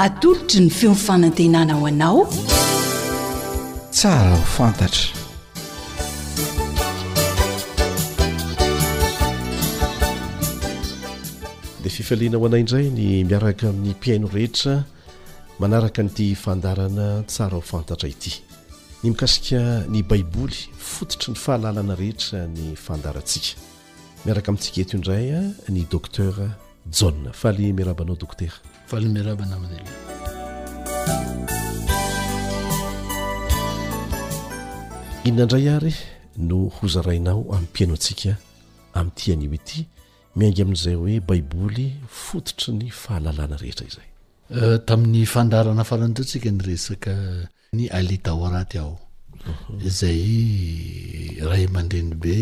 Atolotry ny feon'ny fanantenana ho anao. Tsara ho fantatra. Dia fifaliana ho anay indray ny miaraka amin'ny mpihaino rehetra manaraka an'ity fandarana tsara ho fantatra ity. Ny mikasika ny Baiboly, fototry ny fahalalana rehetra ny fandaharantsika. Miaraka amintsika eto indray ny Docteur John. Faly miarahaba anao Dokotera. Faly miarahaba namana Elie. Inona indray ary no hozarainao amin'ny mpihaino antsika amin'ity anio ity miainga amin'izay hoe Baiboly fototry ny fahalalana rehetra izay. Eh, tamin'ny fandaharana farany teo tsika ny resaka ny Ali Daoraty ao, izay ray aman-dreny be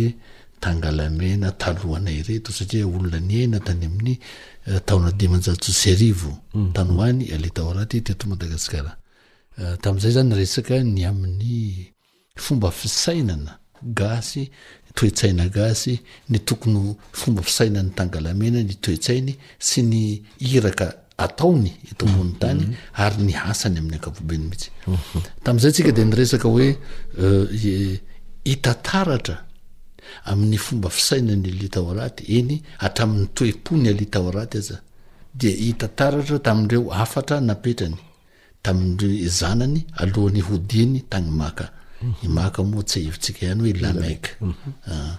Tangalamena talohanay ireto, satria olona niaina tany amin'ny eh, taona dimanjato sy arivo mhm. tany ho any Ali Daoraty teto Madagasikara. Eh, tamin'izay zany resaka ny amin'ny fomba fisainana gasy toetsaina gasy ny tokony fomba fisainan'ny tangalamena ny toetsainy sy ny iraka ataony eto ambony tany mhm. ary ny hasany amin'ny ankapobeny mihitsy mhm. tamin'izay tsika dia nyresaka hoe euh, hitataratra amin'ny fomba fisaina ny alitaoraty eny hatramin'ny toepo ny alitaoraty aza dia hitataratra tamin'ireo afatra napetrany tamin'ireo zanany alohan'ny hodiany tany maka mhm. i maka moa tsy hivitsika ihany hoe lameka ah.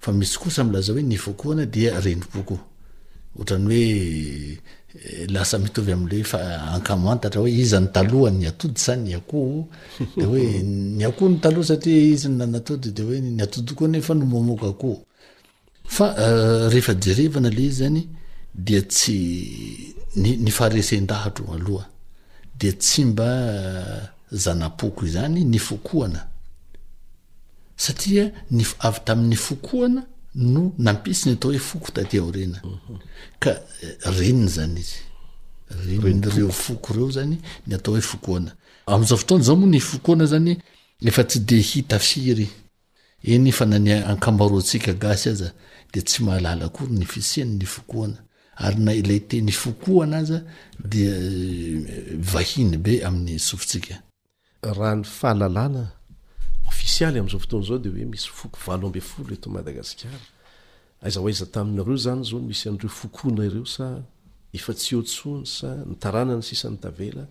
Fa misy kosa milaza hoe ny vokoana dia renim-poko. Ohatran'ny hoe lasa mitovy amin'ilay fa ankamo antatra hoe iza ny taloha ny atody sa ny akoho dia hoe ny akoho ny taloha satria izy ny nanatody dia hoe ny atody koa nefa no momoka akoho. Fa euh, rehefa jerevana ilay izy zany dia tsy ny ny faharesen-dahatro aloha dia tsy mba euh, zana-poko izany ny fokoana. Satria ny avy tamin'ny fokoana no nampisy ny atao hoe foko taty aoriana. Ka reniny zany izy. Renin'ireo foko ireo zany ny atao hoe fokoana. Amin'izao fotoana izao moa ny fokoana zany efa tsy dia hita firy. Eny fa na ny ankamaroantsika gasy aza dia tsy mahalala akory ny fisian'ny fokoana. Ary na ilay teny fokoana aza dia vahiny be amin'ny sofintsika. Raha ny fahalalana ofisialy amin'izao fotoana izao dia hoe misy foko valo ambin'ny folo eto Madagasikara. Aiza ho aiza taminareo izany izao no misy an'ireo fokoana ireo sa efa tsy eo intsony sa ny taranany sisa no tavela?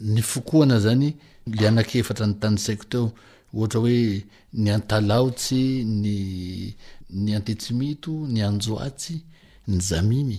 Ny fokoana izany ilay anankiefatra notanisaiko teo, ohatra hoe ny Antalaotsy, ny ny Antitsimito, ny Anjoatsy, ny Zamimy.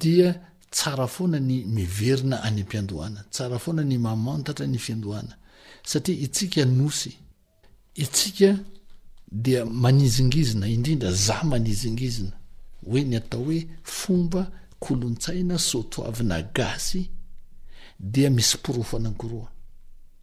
Dia tsara foana ny miverina any am-piandohana, tsara foana ny mamantatra ny fiandohana, satria itsika nosy, itsika dia manizingizina, indrindra za manizingizina, hoe ny atao hoe fomba, kolontsaina, soatoavina gasy dia misy porofo anankoroa.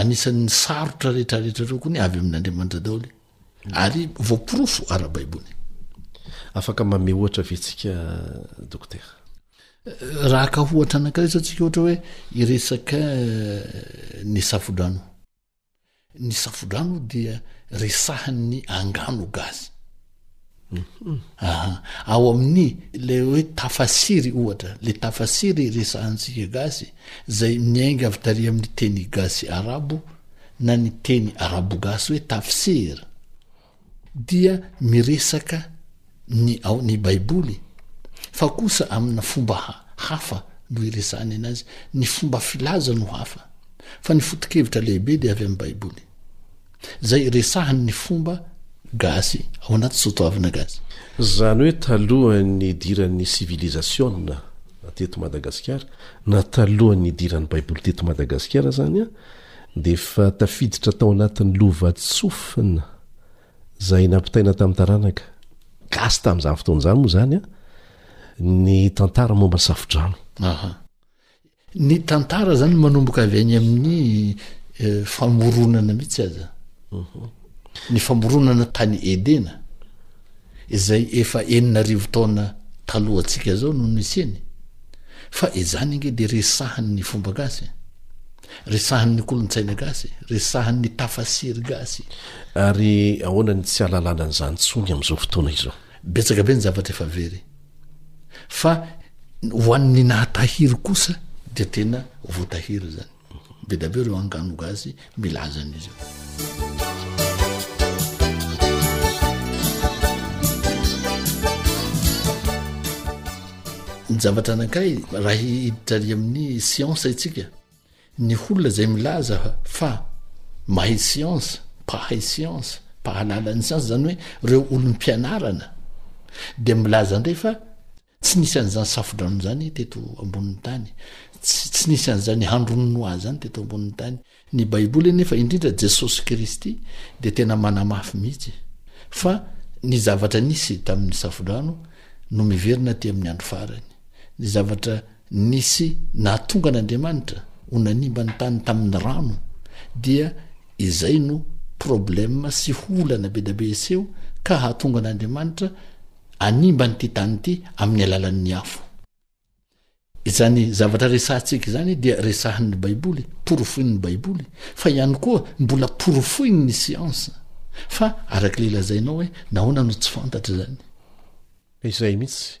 Anisan'ny sarotra rehetrarehetra ireo koa ny avy amin'Andriamanitra daholo e. Ary voaporofo ara-baiboly. Afaka mame ohatra ve tsika dokotera? Raha ka ohatra anankiray zao tsika ohatra hoe iresaka eh, ny safodrano. Ny safodrano dia resahan'ny angano gazy. Ao amin'ny le hoe tafasiry ohatra, le tafasiry resahantsika gasy zay miainga avy tary amin'ny teny gasy arabo na ny teny arabo gasy hoe tafsir dia miresaka ny ao ny baiboly fa kosa amina fomba hafa no hiresahany anazy, ny fomba filaza no hafa fa ny fotokevitra lehibe dia avy amin'ny baiboly. izay resahiny ny fomba gasy ao anaty soatoavina gasy. Izany hoe talohan'ny nidiran'ny sivilizasiona teto Madagasikara na talohan'ny nidiran'ny baiboly teto Madagasikara izany dia efa tafiditra tao anatin'ny lovantsofina izay nampitaina tamin'ny taranaka gasy tamin'izany fotoana izany moa izany ny tantara momba ny Safodrano. Ny tantara zany manomboka avy any amin'ny famoronana mihitsy aza ny famoronana tany edena izay efa enina rivo taona talohantsika zao no nisiany fa izany ange de resahan'ny fomba gasy resahan'ny kolontsaina gasy resahan'ny tafasiry gasy ary ahoana ny tsy alalana an'izany tsony am'izao fotoana izao Betsaka be ny zavatra efa very fa ho an'ny nahatahiry kosa dia tena voatahiry zany be da be reo angano gasy milaza an'izy io. Ny zavatra anakay raha hiditra ary amin'ny siansa itsika. Ny holona izay milaza fa mahay siansa, mpahay siansa, mpahalala ny siansa, izany hoe ireo olom-pianarana, dia milaza indray fa tsy nisy an'izany safodrano izany teto ambonin'ny tany, tsy tsy nisy an'izany handron'ny noa izany teto ambonin'ny tany. Ny Baiboly anefa, indrindra Jesosy Kristy, dia tena manamafy mihitsy fa ny zavatra nisy tamin'ny safodrano no miverina aty amin'ny andro farany. Ny zavatra Nisy nahatonga an'Andriamanitra ho nanimba ny tany tamin'ny rano, dia izay no problème sy olana be dia be hiseho ka hahatonga an'Andriamanitra hanimba an'ity tany ity amin'ny alalan'ny afo. Izany zavatra resahantsika izany dia resahan'ny Baiboly, porofoin'ny Baiboly, fa ihany koa mbola porofoin'ny siansa, fa arak'ilay lazainao hoe nahoana no tsy fantatra izany. Izay mihitsy.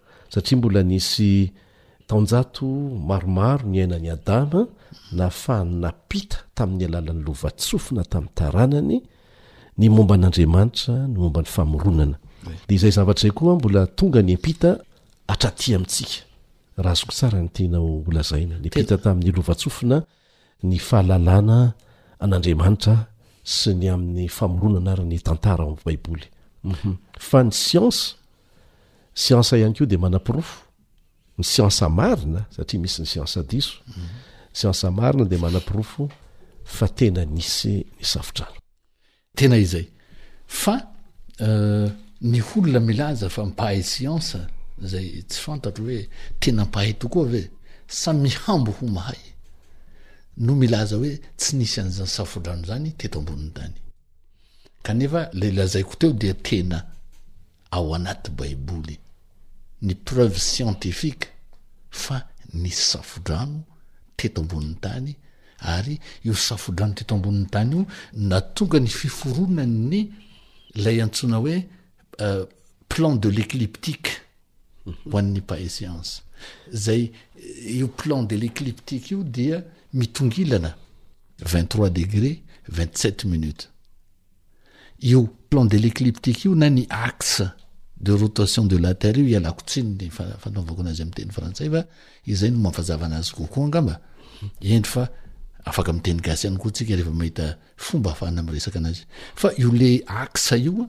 satria mbola nisy taonjato maromaro niainan'i Adama nahafahany nampita tamin'ny alalan'ny lovantsofina tamin'ny taranany ny momba an'Andriamanitra, ny momba ny famoronana. Dia izay zavatra izay koa mbola tonga niampita hatraty amintsika, raha azoko tsara ny tianao holazaina, niampita tamin'ny lovantsofina Ny fahalalana an'Andriamanitra sy ny amin'ny famoronana ary ny tantara ao amin'ny Baiboly. Fa ny siansa, siansa ihany koa dia manaporofo, ny siansa marina, satria misy ny siansa diso, siansa marina dia manaporofo fa tena nisy ny safodrano. Tena izay. Fa ny holona milaza fa mpahay siansa zay tsy fantatro hoe tena mpahay tokoa ve sa mihambo ho mahay no milaza hoe tsy nisy an'izany safodrano zany teto ambonin'ny tany. Kanefa lay lazaiko teo dia tena. ao anaty baiboly ny preuve scientifique fa nisy safodrano teto ambonin'ny tany ary io safodrano teto ambonin'ny tany io natonga ny fiforonan'ny lay antsoina hoe euh, plan de l'écliptique ho an'ny mpahay siansa zay eh, io plan de l'écliptique io dia mitongilana vingt trois degré vingt sept minutes io plan de l'ecliptique io na ny axe de rotation de la terre io ialako tsiny ny fanaovako anazy ami'ny teny frantsay fa izay no mampazavana azy kokoa angamba endry fa afaka ami'ny teny gasy ihany koa tsika rehefa mahita fomba afahana am resaka anazy fa io le axe io a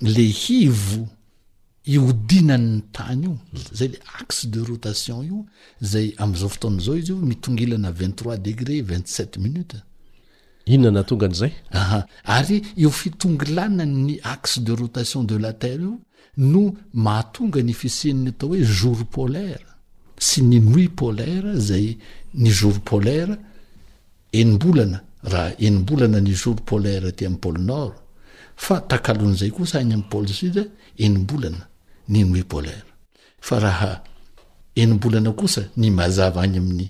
le hivo iodinany ny tany io zay le axe de rotation io zay am'izao fotoana izao izy io mitongilana vingt trois degré vingt sept minutes Inona nahatonga an'izay? Aha, ary io fitongilanan'ny axe de rotation de la Terre io no mahatonga ny fisian'ny atao hoe jour polaire sy ny nuit polaire izay ny jour polaire enim-bolana raha enim-bolana ny jour polaire aty amin'ny pôle nord fa takalon'izay kosa any amin'ny pôle sud enim-bolana ny nuit polaire. fa raha enim-bolana kosa ny mazava any amin'ny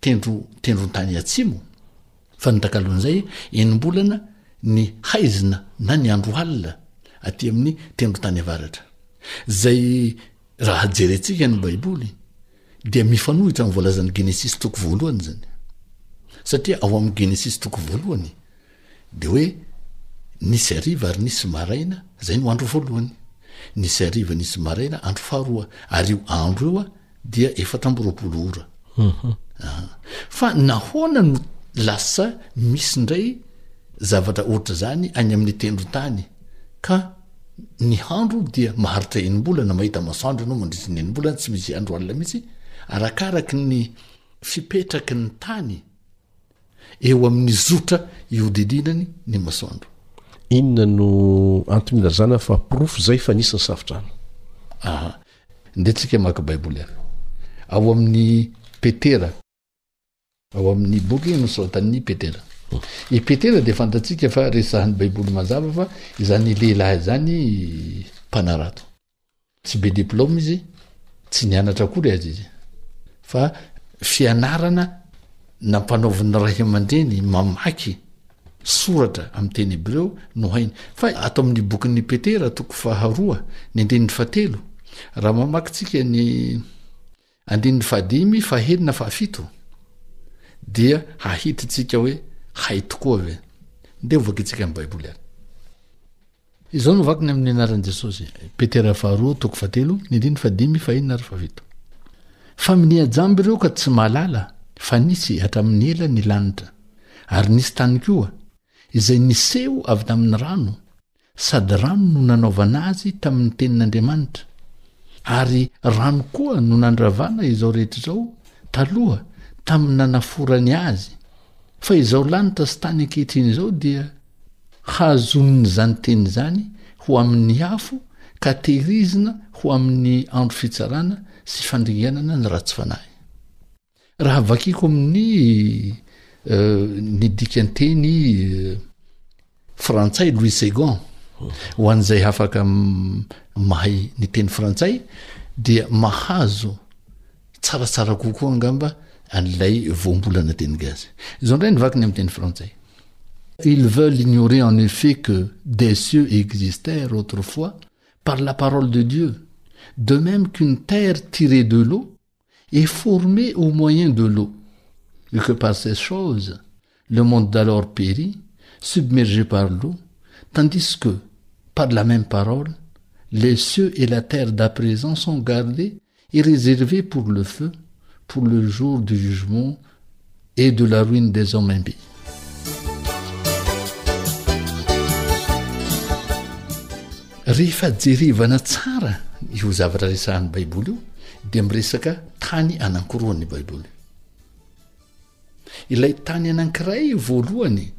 tendro tendron-tany atsimo fa ny takaloan'izay enim-bolana ny haizina na ny andro alina aty amin'ny tendron-tany avaratra zay raha jerentsika ny baiboly dia mifanohitra ny voalazan'ny genesisy toko voalohany zany satria ao amin'ny genesisy toko voalohany Dia hoe, Nisy hariva ary nisy maraina, izay no andro voalohany. Nisy hariva, nisy maraina, andro faharoa. Ary io andro io dia efatra amby roapolo ora. Aha. Fa nahoana no lasa misy indray zavatra ohatr'izany any amin'ny tendron-tany, ka ny andro dia maharitra enim-bolana, mahita masoandro ianao mandritra ny enim-bolana, tsy misy andro alina mihitsy, arakaraky ny fipetraky ny tany? Eo amin'ny zotra ihodidinany ny masoandro. Inona no antony ilazana fa porofo izay fa nisy ny safodrano? A. Ndeha tsika maka baiboly hafa. Ao amin'ny Petera. Ao amin'ny boky nosoratan'i Petera. I Petera dia fantatsika fa resahan'ny baiboly mazava fa izany lehilahy izany mpanarato. Tsy be diplôme izy, tsy nianatra akory aza izy fa fianarana nampanaovin'ny ray aman-dreny mamaky soratra amin'ny teny hebreo no hainy. Fa ato amin'ny bokin'ny Petera toko faharoa ny andininy fahatelo raha mamaky tsika ny Andininy fahadimy, faheno na fahafito dia hahita isika hoe hay tokoa ve? Ndeha hovaky antsika ny Baiboly ary. Izao no vakiny amin'ny anaran'i Jesosy, Petera faharoa, toko fahatelo, ny andininy fahadimy, fahenina ary fahafito. Fa minia jamba ireo ka tsy mahalala fa nisy hatramin'ny ela ny lanitra, ary nisy tany koa, izay niseho avy tamin'ny rano, Sady rano no nanaovana azy tamin'ny tenin'Andriamanitra, ary rano koa no nandravana izao rehetra izao taloha tamin'ny nanaforany azy, fa izao lanitra sy tany ankehitriny izao dia hazonin'izany teny izany ho amin'ny afo ka tehirizina ho amin'ny andro fitsarana sy fandringanana ny ratsy fanahy. Raha vakiko amin'ny ny dikanteny frantsay louis segon ho an'izay hafaka mahay ny teny frantsay dia mahazo tsaratsara kokoa angamba an'ilay voambolana teny gazy izao indray ny vakiny amin'ny teny frantsay il veulent ignorer en effet que des cieux existèrent autrefois par la parole de dieu de même qu'une terre tirée de l'eau et formée au moyen de l'eau et que par ces choses le monde d'alors périt submergé par l'eau tandis que par la même parole les cieux et la terre d'à présent sont gardés et réservés pour le feu ejoudujuemnt et de la ruine des hommes imbes. Rehefa jerevana tsara io zavatra resahan'ny Baiboly io dia miresaka tany anankiroa ny Baiboly. Ilay tany anankiray voalohany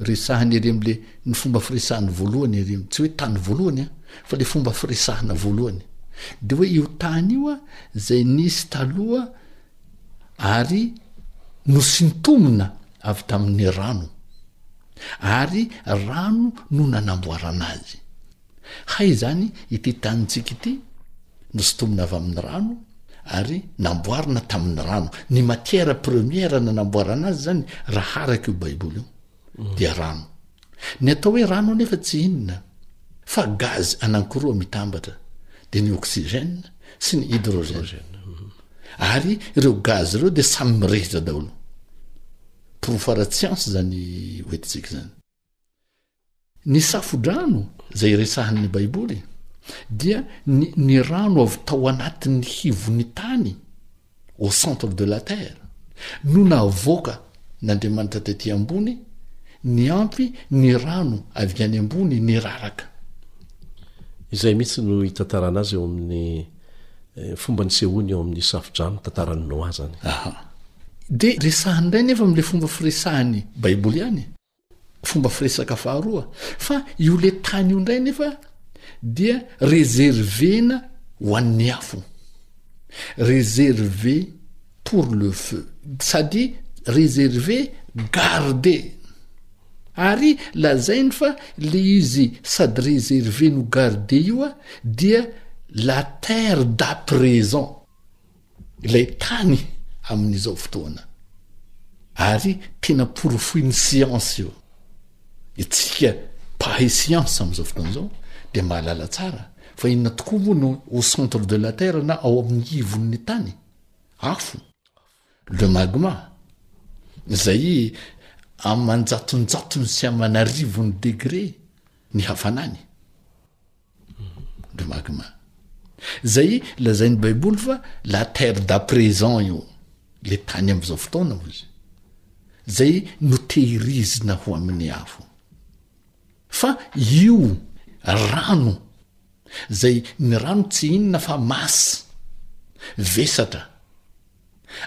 resahany ery am'le ny fomba firesahany voalohany ery tsy hoe tany voalohany a fa le fomba firesahana voalohany de hoe io tany io a zay nisy taloha ary nosintomina avy tamin' ny rano, ary rano no nanamboarana azy. Hay izany ity tanintsika ity nosintomina avy amin' ny rano ary namboarina tamin' ny rano, ny matiera premiera nanamboarana azy izany raha araka io Baiboly io. dia rano. Ny atao hoe rano anefa tsy inona fa gazy anankiroa mitambatra, dia ny oxygène sy ny hydrogène. Ary ireo gazy ireo dia samy mirehitra daholo. Porofo ara-tsiansa izany ho entintsika izany. Ny safo-drano izay resahin'ny Baiboly dia ny ny rano avy tao anatin'ny hivon'ny tany, au centre de la terre, no navoaka n'Andriamanitra tety ambony, niampy ny rano avy any ambony niraraka. Izay mihitsy no hitantarana azy eo amin'ny fomba nisehoany eo amin'ny safo-drano, tantaran'i Noa izany. Aha. Dia resahany indray anefa amin'ilay fomba firesahan'ny Baiboly ihany. Fomba firesaka faharoa, fa io le tany io ndray nefa dia reservena ho an'ny afo, reserve pour le feu, sady reserve garde, ary lazainy fa le izy sady reserve no garde io dia la terre d'à présent. ilay tany amin'izao fotoana ary tena porofoin'ny siansa io, itsika mpahay siansa amin'izao fotoana izao dia mahalala tsara fa inona tokoa moa no au centre de la terre na ao amin'ny ivon'ny tany? Afo, le magma, izay aman-jatonjatony sy aman'arivony degré ny hafanany. Ry magma. Zay lazain'ny baiboly fa la terre dà présent io, le tany am'zao fotoana hoy izy. Zay notehirizina ho amin'ny afo. Fa io rano, zay ny rano tsy inona fa masse, vesatra.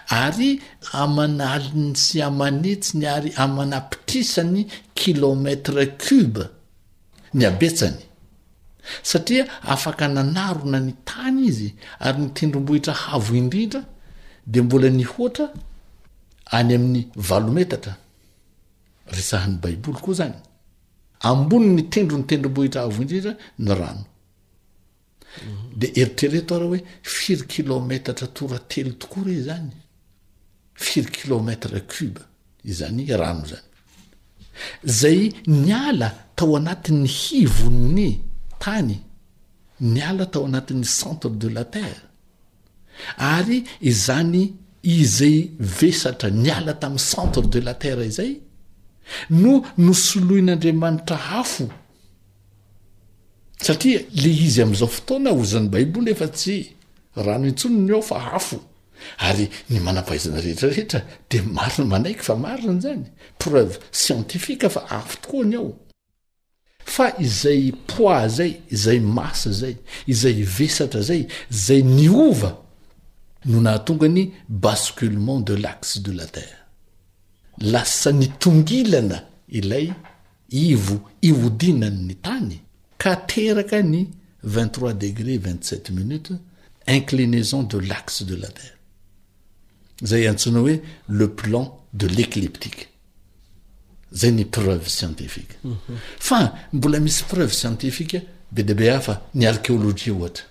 Ary aman'aliny sy aman'hitsiny ary aman'apitrisany kilomètre cube ny habetsany, satria afaka nanarona ny tany izy, ary ny tendrombohitra avo indrindra dia mbola nihoatra any amin'ny valo metatra, resahan'ny Baiboly koa izany. Ambonin'ny tendron'ny tendrombohitra avo indrindra ny rano. Dia eritrereto ary hoe firy kilaometatra toratelo tokoa re izany? Firy kilaometatra cube izany rano izany? Izay niala tao anatin'ny hivon'ny tany, niala tao anatin'ny centre de la terre. Ary izany izay vesatra niala tamin'ny centre de la terre izay no nosoloin'Andriamanitra afo Satria le izy amin'izao fotoana hozan'ny baiboly efa tsy rano intsony ny ao fa afo ary ny manampahaizana rehetra rehetra dia marina manaiky fa marina izany preuve scientifique fa afo tokoa ny ao fa izay poids zay izay masse zay izay vesatra zay zay niova no nahatonga ny basculement de l'axe de la terre lasa nitongilana ilay Ivo ihodinany ny tany ka teraka ny vingt trois degré vingt sept minutes inclinaison de l'axe de la terre. Izay antsoina hoe le plan de l'écliptique. Izay ny preuve scientifique. Fa mbola misy preuve scientifique be dia be hafa, ny archéologie ohatra.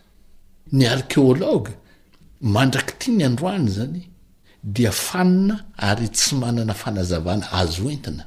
Ny archéologue mandrak'ity ny androany izany dia fanina ary tsy manana fanazavana azo entina.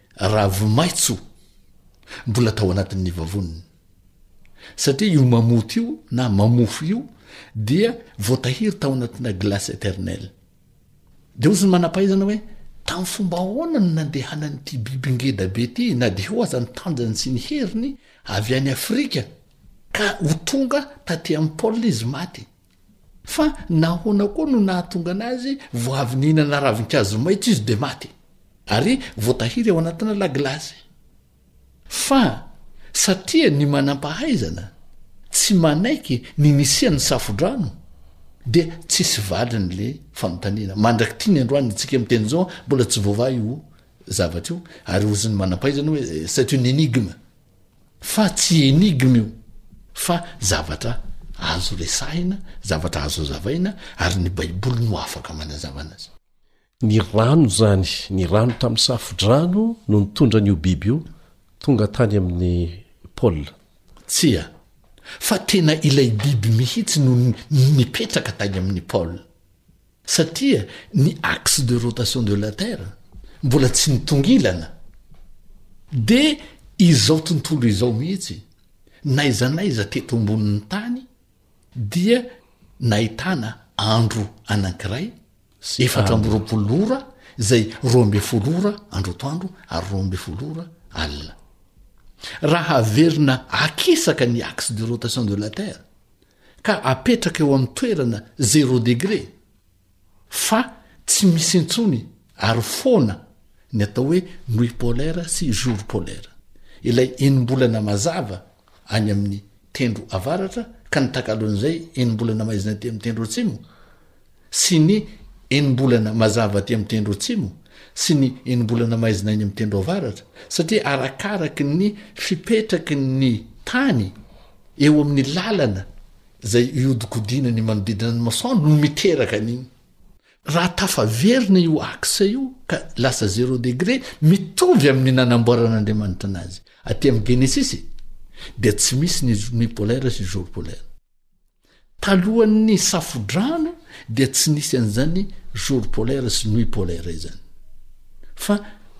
Ravomaitso mbola tao anatin'ny vavoniny. Satria io mamoty io na mamofo io dia voatahiry tao anatina glace eternelle. Dia hozy ny manampahaizana hoe tamin'ny fomba ahoana no nandehanan'ity biby ngeda be ity na dia eo aza ny tanjany sy ny heriny avy any Afrika ka ho tonga taty amin'ny pole izy maty. Fa nahoana koa no nahatonga an'azy vao avy nihinana ravin-kazo maitso izy dia maty? Ary voatahiry ao anatina lagilasy. Fa satria ny manam-pahaizana tsy manaiky ny nisian'ny safodrano, dia tsisy valiny le fanontaniana. Mandrak'ity ny androany itsika miteny izao mbola tsy voavaha io zavatra io, ary hozin'ny manam-pahaizana hoe c'est une énigme. Fa tsy enigme io fa zavatra azo resahina, zavatra azo azavaina ary ny baiboly no afaka manazava anazy. Ny rano izany, ny rano tamin'ny safodrano no nitondra an'io biby io tonga tany amin'ny pole. Tsia, fa tena ilay biby mihitsy no nipetraka tany amin'ny pole. Satria ny axe de rotation de la Terre mbola tsy nitongilana. Dia izao tontolo izao mihitsy, n'aiza n'aiza teto ambonin'ny tany dia nahitana andro anankiray, efatra amby roapolo ora, izay roa ambin'ny folo ora andro atoandro ary roa ambin'ny folo ora alina. Raha haverina akisaka ny axe de rotation de la Terre ka apetraka eo amin'ny toerana zéro degré fa tsy misy intsony ary foana ny atao hoe nuit polaire sy jour polaire, ilay enim-bolana mazava any amin'ny tendro avaratra ka ny takalon'izay enim-bolana maizina aty amin'ny tendro atsimo. sy ny enim-bolana mazava aty amin'ny tendro atsimo sy ny enim-bolana maizina any amin'ny tendro avaratra satria arakaraky ny fipetraky ny tany eo amin'ny lalana izay iodikodina ny manodidina ny masoandro no miteraka an'iny raha tafaverina io axe io ka lasa zero degre mitovy amin'ny nanamboaran'andriamanitra anazy aty amin'ny genesisy dia tsy misy ny journée polaire sy jour polaire Talohan'ny Safodrano dia tsy nisy an'izany jour polaire sy nuit polaire izany, fa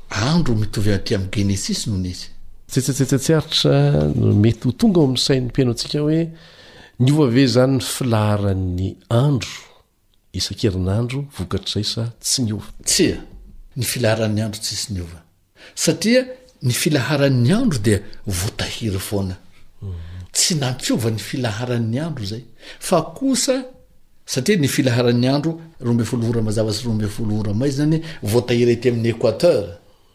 andro mitovy aty amin'ny Genesis no nisy. Tsetsatsetsatsiaritra no mety ho tonga ao amin'ny sain'ny mpihaino antsika hoe, Niova ve izany ny filaharan'ny andro isan-kerinandro vokatr'izay sa tsy niova? Tsia, ny filaharan'ny andro tsisy niova, satria ny filaharan'ny andro dia voatahiry foana. Tsy nampiova ny filaharan'ny andro izay, fa kosa satria ny filaharan'ny andro roa ambin'ny folo ora mazava sy roa ambin'ny folo ora maizina anie voatahiry ety amin'ny equateur,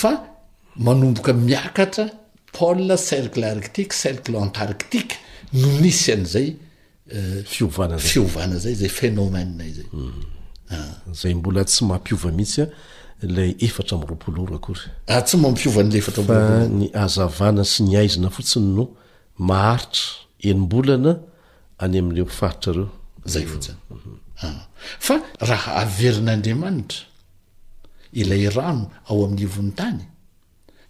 Fa manomboka miakatra pole, cercle arctique, cercle antarctique no misy an'izay fiovana izay. Fiovana izay, izay phénomène izay. Hmm. Izay mbola tsy mampiova mihitsy an, ilay efatra amby roapolo ora akory. Ah, tsy mampiova an'ilay efatra amby roapolo ora. Fa ny hazavana sy ny aizina fotsiny no maharitra enim-bolana any amin'ireo faritra ireo. Izay fotsiny. Hmm. Ah. Fa raha averin'Andriamanitra. ilay rano ao amin'ny ivon'ny tany,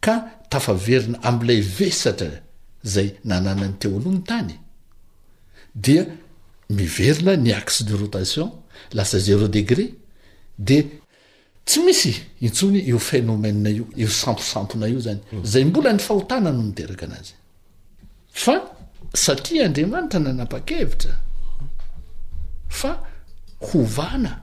ka tafaverina amin'ilay vesatra izay nananany teo aloha ny tany, dia miverina ny axe de rotation, lasa zéro degré, dia tsy misy intsony io phénomène io, io samposampona io zany, izay mbola ny fahotana no miteraka anazy. Fa satria Andriamanitra nanapa-kevitra fa hovana,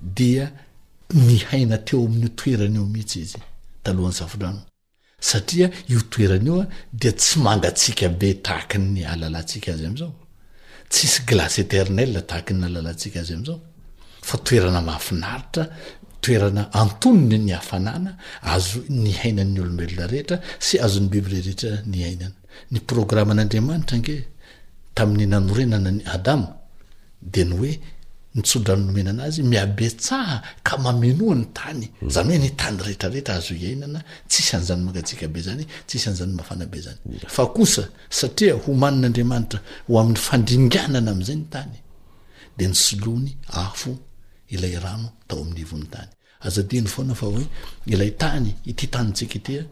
dia nihaina teo amin'io toerana io mihitsy izy talohan'ny safodrano, satria io toerana io dia tsy mangatsiaka be tahaka ny hahalalantsika azy amin'izao, tsisy glace éternelle tahaka ny nahalalantsika azy amin'izao, fa toerana mahafinaritra, toerana antonony ny hafanana, azo nihainan'ny olombelona rehetra sy azon'ny biby reheretra nihainana. Ny programan'Andriamanitra ange tamin'ny nanorenana an'i Adama dia ny hoe ny tsodrano nomena anazy mihabetsaha ka mamenoa ny tany, izany hoe ny tany rehetrarehetra azo iainana, tsisy an'izany mangatsiaka be izany, tsisy an'izany mafana be izany. Fa kosa satria homanin'Andriamanitra ho amin'ny fandringanana amin'izay ny tany dia nisoloany afo ilay rano tao amin'ny ivon'ny tany. Aza adino foana fa hoe ilay tany, ity tanintsika ity a,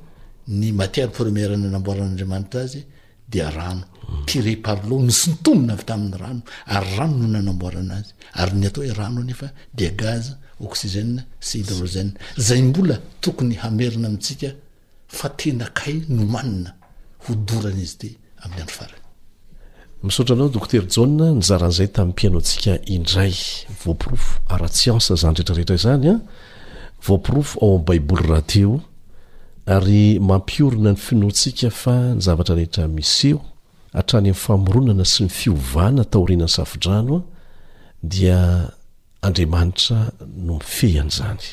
ny matière première nanamboaran'Andriamanitra azy dia rano, tiré par l'eau, nosintomina avy tamin'ny rano ary rano no nanamboarana azy, ary ny atao hoe rano anefa dia gaz, oxygène sy hydrogène, izay mbola tokony hamerina amintsika fa tena kay nomanina ho doran'izy ity amin'ny andro farany. Misaotra anao Dokotera Jaona nizara an'izay tamin'ny mpihainoantsika indray. Voaporofo ara-tsiansa izany rehetrarehetra izany an! Voaporofo ao amin'ny Baiboly rahateo ary mampiorina ny finoantsika fa ny zavatra rehetra miseho, hatrany amin'ny famoronana sy ny fiovana taorian'ny Safodrano dia Andriamanitra no mifehy an'izany.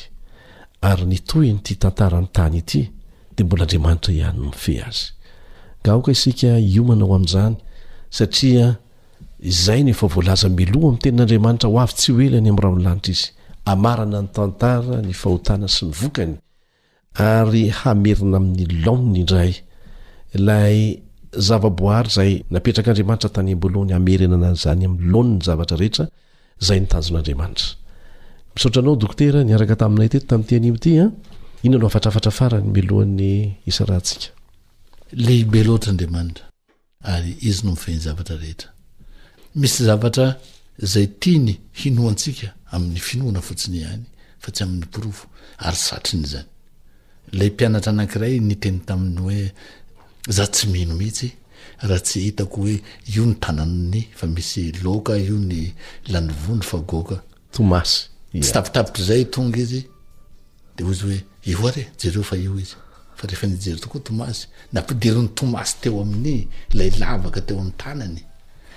Ary ny tohin'ity tantaran'ny tany ity dia mbola Andriamanitra ihany no mifehy azy. Ka aoka isika hiomana ho amin'izany, satria izay no efa voalaza miloha amin'ny Tenin'Andriamanitra ho avy tsy ho ela any amin'ny rahon'ny lanitra izy. Hamarana ny tantara, ny fahotana sy ny vokany ary hamerina amin'ny laoniny indray ilay zava-boahary izay napetrak'Andriamanitra tany am-boalohany hamerenana an'izany amin'ny laoniny ny zavatra rehetra izay ny tanjon'Andriamanitra. Misaotra anao Dokotera niaraka taminay teto tamin'ity anio ity an. Inona no hafatrafatra farany mialohan'ny hisarahantsika? Lehibe loatra Andriamanitra. Ary Izy no mifehy ny zavatra rehetra. Misy zavatra izay tiany hinoantsika amin'ny finoana fotsiny ihany fa tsy amin'ny porofo, ary satrin'izany. Ilay mpianatra anankiray niteny taminy hoe, Izaho tsy mino mihitsy raha tsy hitako hoe io ny tanan'ny fa misy loka io ny lanivoany fa goaka. Tomasy. Tsy tavitavitra izay tonga izy dia hoy izy hoe io ary e, jereo fa io izy. Fa rehefa nijery tokoa Tomasy, nampidirin'i Tomasy teo amin'ny ilay lavaka teo amin'ny tanany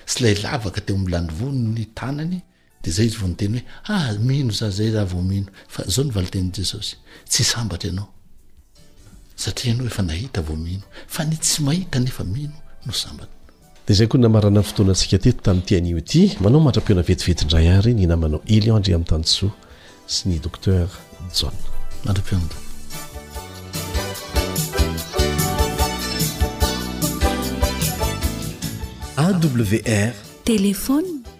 sy ilay lavaka teo amin'ny lanivoany ny tanany dia izay izy vao niteny hoe ah mino za zay raha vao mino fa izao ny valitenin'i Jesosy tsy sambatra ianao satria ianao efa nahita vao mino fa ny tsy mahita nefa mino no sambatra Dia izay koa ny namarana ny fotoanantsika teto tamin'ity anio ity. Manao mandra-pihaona vetivety indray àry ny namanao Elion Andriantanisoa sy ny Docteur John. Mandra-pihaona tompoko. AWR. Téléphone.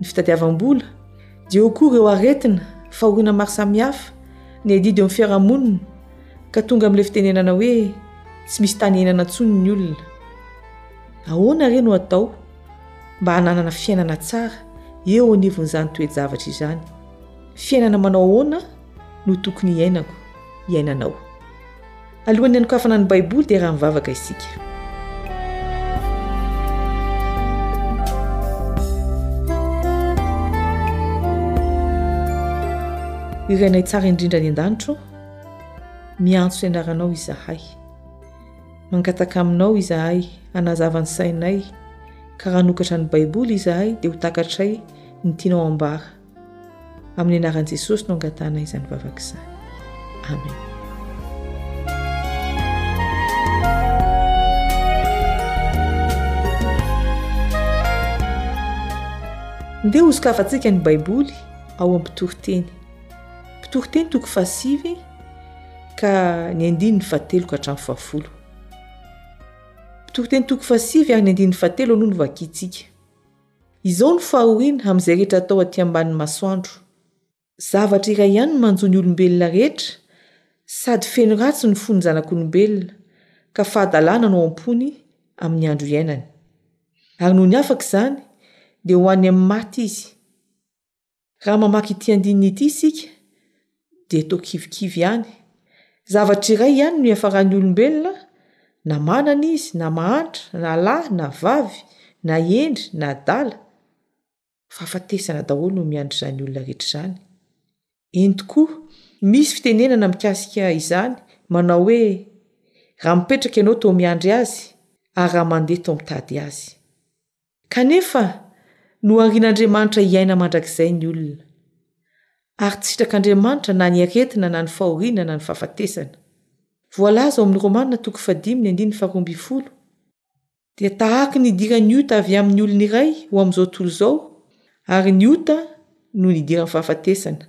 ny fitadiavam-bola, dia eo koa ireo aretina, fahoriana maro samihafa, ny adidy eo amin'ny fiarahamonina, ka tonga amin'ilay fitenenana hoe tsy misy tany hiainana intsony ny olona. Ahoana re no atao mba hananana fiainana tsara eo anivon'izany toe-javatra izany? Fiainana manao ahoana no tokony hiainako, hiainanao. Alohan'ny hanokafana ny Baiboly dia raha mivavaka isika. Ry Rainay tsara indrindra any an-danitra ô, miantso ny anaranao izahay. Mangataka aminao izahay hanazava ny sainay, ka raha nokatra ny Baiboly izahay dia ho takatray ny tianao ambara. Amin'ny anaran'i Jesosy no angatahana izany vavaka izany. Amen. Ndeha hosokafantsika ny Baiboly ao amin'ny mpitoriteny. Mpitoriteny toko fahasivy ka ny andininy fahatelo ka hatramin'ny fahafolo. Mpitoriteny toko fahasivy ary ny andininy fahatelo aloha no vakintsika. Izao no fahoriana amin'izay rehetra atao aty ambanin'ny masoandro. Zavatra iray ihany no manjo ny olombelona rehetra sady feno ratsy ny fon'ny zanak'olombelona ka fahadalana no ao am-pony amin'ny andro iainany. Ary noho ny afaka izany dia ho any amin'ny maty izy. Raha mamaky ity andininy ity isika, dia toa kivikivy ihany. Zavatra iray ihany no iafaran'ny olombelona, na manana izy, na mahantra, na lahy, na vavy, na hendry, na adala. Fahafatesana daholo no miandry izany olona rehetra izany. Eny tokoa, misy fitenenana mikasika izany, manao hoe, Raha mipetraka ianao toa miandry azy, ary raha mandeha toa mitady azy. Kanefa, noharian'Andriamanitra hiaina mandrakizay ny olona. Ary tsy sitrak'Andriamanitra na ny aretina na ny fahoriana na ny fahafatesana. Voalaza ao amin'ny Romana toko fahadimy ny andininy faharoa ambin'ny folo dia tahàky ny idiran'ny ota avy amin'ny olona iray ho amin'izao tontolo izao ary ny ota no nidiran'ny fahafatesana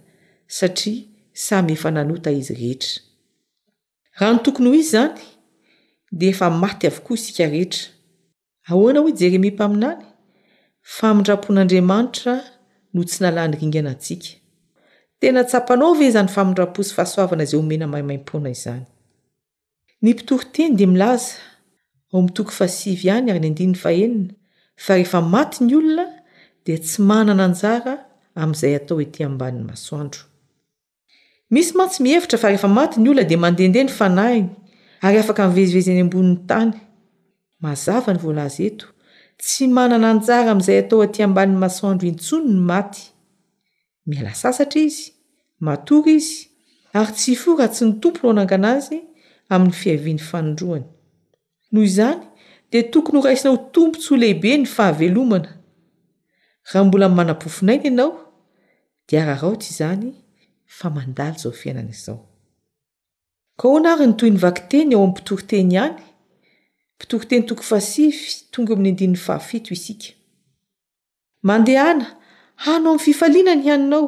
satria samy efa nanota izy rehetra. Raha ny tokony ho izy izany dia efa maty avokoa isika rehetra. Ahoana hoy Jeremia mpaminany? Famindram-pon'Andriamanitra no tsy nalany ringana antsika. Tena tsapanao ve izany famindram-po sy fahasoavana izay omena maimaim-poana izany? Ny mpitory teny dia milaza, ao amin'ny toko fahasivy ihany ary ny andininy fahenina, fa rehefa maty ny olona dia tsy manana anjara amin'izay atao ety ambanin'ny masoandro. Misy mantsy mihevitra fa rehefa maty ny olona dia mandehandeha ny fanahiny ary afaka mivezivezy eny ambonin'ny tany. Mazava ny voalaza eto, tsy manana anjara amin'izay atao aty ambanin'ny masoandro intsony ny maty. Miala sasatra izy, matory izy, ary tsy hifoha raha tsy ny Tompo no hanangana azy amin'ny fiaviany fanindroany. Noho izany, dia tokony horaisina ho tombontsoa lehibe ny fahavelomana. Raha mbola manam-pofon'aina ianao, dia araraoty izany fa mandalo izao fiainana izao. Koa ahoana ary ny tohin'ny vakiteny ao amin'ny mpitoriteny ihany? Mpitoriteny toko fahasivy, tonga eo amin'ny andininy fahafito isika. Mandehana, hano amin'ny fifaliana ny haninao,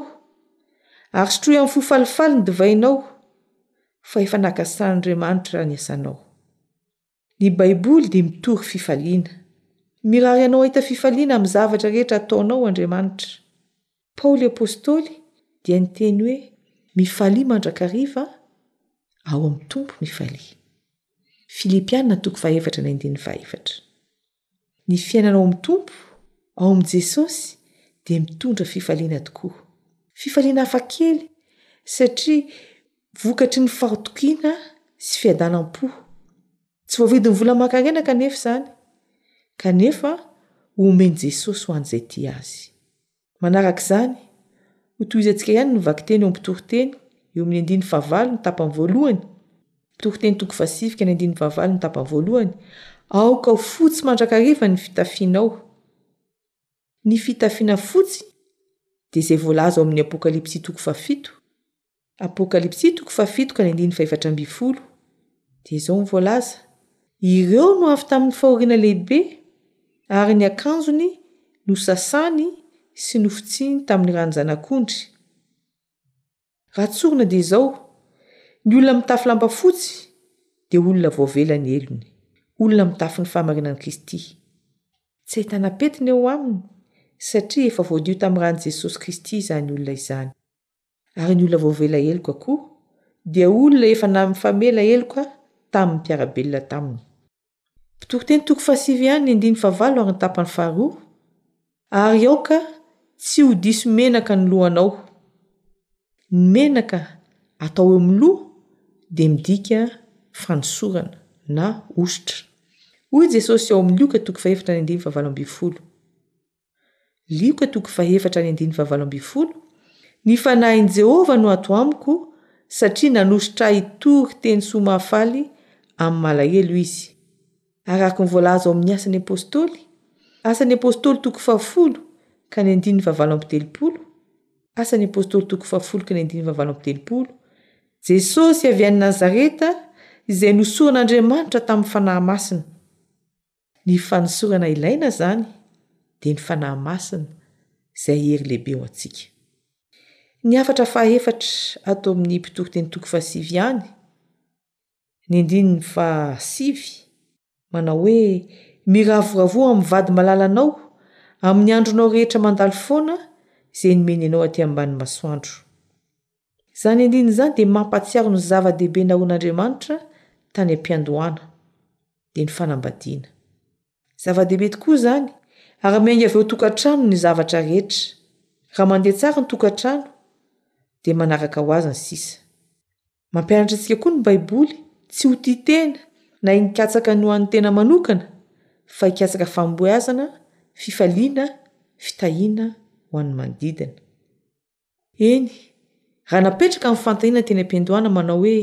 ary sotroy amin'ny fo falifaly ny divainao, fa efa nagasan'Andriamanitra ny asanao. Ny Baiboly dia mitory fifaliana. Mirary anao hahita fifaliana amin'ny zavatra rehetra ataonao Andriamanitra. Paoly apostoly dia niteny hoe, Mifalia mandrakariva ao amin'ny Tompo mifalia. Filipiana toko fahaefatra ny andininy fahaefatra. Ny fiainana ao amin'ny Tompo, ao amin'i Jesosy, dia mitondra fifaliana tokoa. Fifaliana hafakely satria vokatry ny fahatokiana sy fiadanam-po. Tsy voavidin'ny vola aman-karena kanefa izany, kanefa omen'i Jesosy ho an'izay tia azy. Manaraka izany, hotohizantsika ihany ny vakiteny eo amin'ny mpitoriteny eo amin'ny andininy fahavalo ny tapany voalohany. Mpitoriteny toko fasifika ny andininy fahavalo ny tapany voalohany. Aoka ho fotsy mandrakariva ny fitafianao. Ny fitafiana fotsy dia izay voalaza ao amin'ny Apokalypsy toko fahafito. Apokalypsy toko fahafito ka ny andininy fahefatra ambin'ny folo dia izao ny voalaza, ireo no avy tamin'ny fahoriana lehibe ary ny akanjony nosasany sy nofitsiny tamin'ny ran'ny zanak'ondry. Raha tsorina dia izao, ny olona mitafy lamba fotsy dia olona voavela ny helony, olona mitafy ny fahamarinan'i Kristy. Tsy ahitana pentina eo aminy satria efa voadio tamin'ny ran'i Jesosy Kristy izany olona izany. Ary ny olona voavela heloka koa dia olona efa namifamela heloka tamin'ny mpiara-belona taminy. Mpitoriteny toko fahasivy ihany ny andininy fahavalo ary ny tapany faharoa, Ary aoka tsy ho diso menaka ny lohanao. Ny menaka atao eo amin'ny loha dia midika fanosorana na hosotra. Hoy Jesosy ao amin'ny Lioka toko fahefatra ny andininy fahavalo ambin'ny folo, Lioka toko fahefatra ny andininy fahavalo ambin'ny folo, Ny fanahin'i Jehovah no ato amiko, satria nanositra ahy hitory teny soa mahafaly amin'ny malahelo izy. Araka ny voalaza ao amin'ny Asa ny Apostoly, Asa ny Apostoly toko fahafolo ka ny andininy fahavalo amby telopolo, Asa ny Apostoly toko fahafolo ka ny andininy fahavalo amby telopolo, Jesosy avy any Nazareta izay nosoron'Andriamanitra tamin'ny Fanahy Masina. Ny fanosorana ilaina izany dia ny Fanahy Masina izay hery lehibe ho antsika. Ny hafatra fahaefatra ato amin'ny mpitoriteny toko fahasivy ihany, ny andininy fahasivy, manao hoe miravoravoa amin'ny vady malalanao amin'ny andronao rehetra mandalo foana izay nomeny anao aty ambany masoandro. Izany andininy izany dia mampahatsiaro ny zava-dehibe nahoan'Andriamanitra tany am-piandohana, dia ny fanambadiana. Zava-dehibe tokoa izany, ary miainga avy ao an-tokantrano ny zavatra rehetra. Raha mandeha tsara ny tokantrano, dia manaraka ho azy ny sisa. Mampianatra antsika koa ny Baiboly, tsy ho tia tena na hikatsaka ny ho an'ny tena manokana, fa hikatsaka fahombiazana, fifaliana, fitahiana ho an'ny manodidina. Eny, raha napetraka ny fanontaniana teny am-piandohana manao hoe,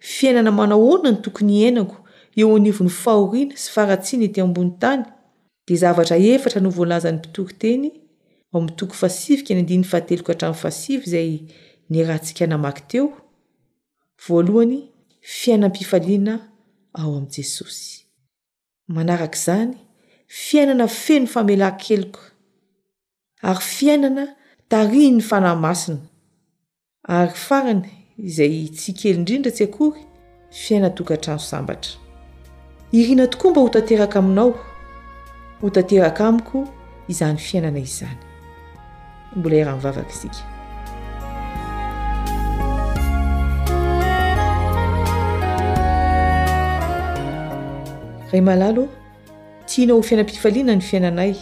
Fiainana manahoana no tokony hiainako eo anivon'ny fahoriana sy faharatsiana ety ambonin'ny tany? dia zavatra efatra no voalazan'ny mpitory teny ao amin'ny toko fahasivika ny andininy fahatelo ka hatramin'ny fahasivy izay niarahantsika namaky teo. Voalohany, fiainam-pifaliana ao amin'i Jesosy. manaraka izany, fiainana feno famelan-keloka, ary fiainana tarihin'ny Fanahy Masina, ary farany izay tsy kely indrindra tsy akory, fiainan-tokantrano sambatra. Irina tokoa mba ho tanteraka aminao, ho tanteraka amiko izany fiainana izany. Mbola eran'ny vavaka isika. Ray malalo, tianao ho fiainam-pifaliana ny fiainanay.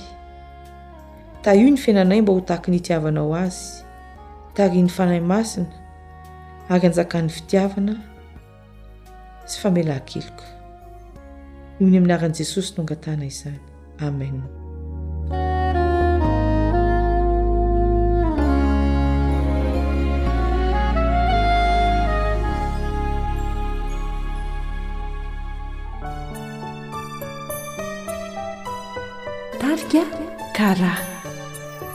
Tahio ny fiainanay mba ho tahaky ny itiavanao azy, tarihin'ny Fanahy Masina ary anjakan'ny fitiavana sy famelan-keloka. Noho ny amin'ny anaran'i Jesosy no angatahana izany. Amen. Tarika Kara.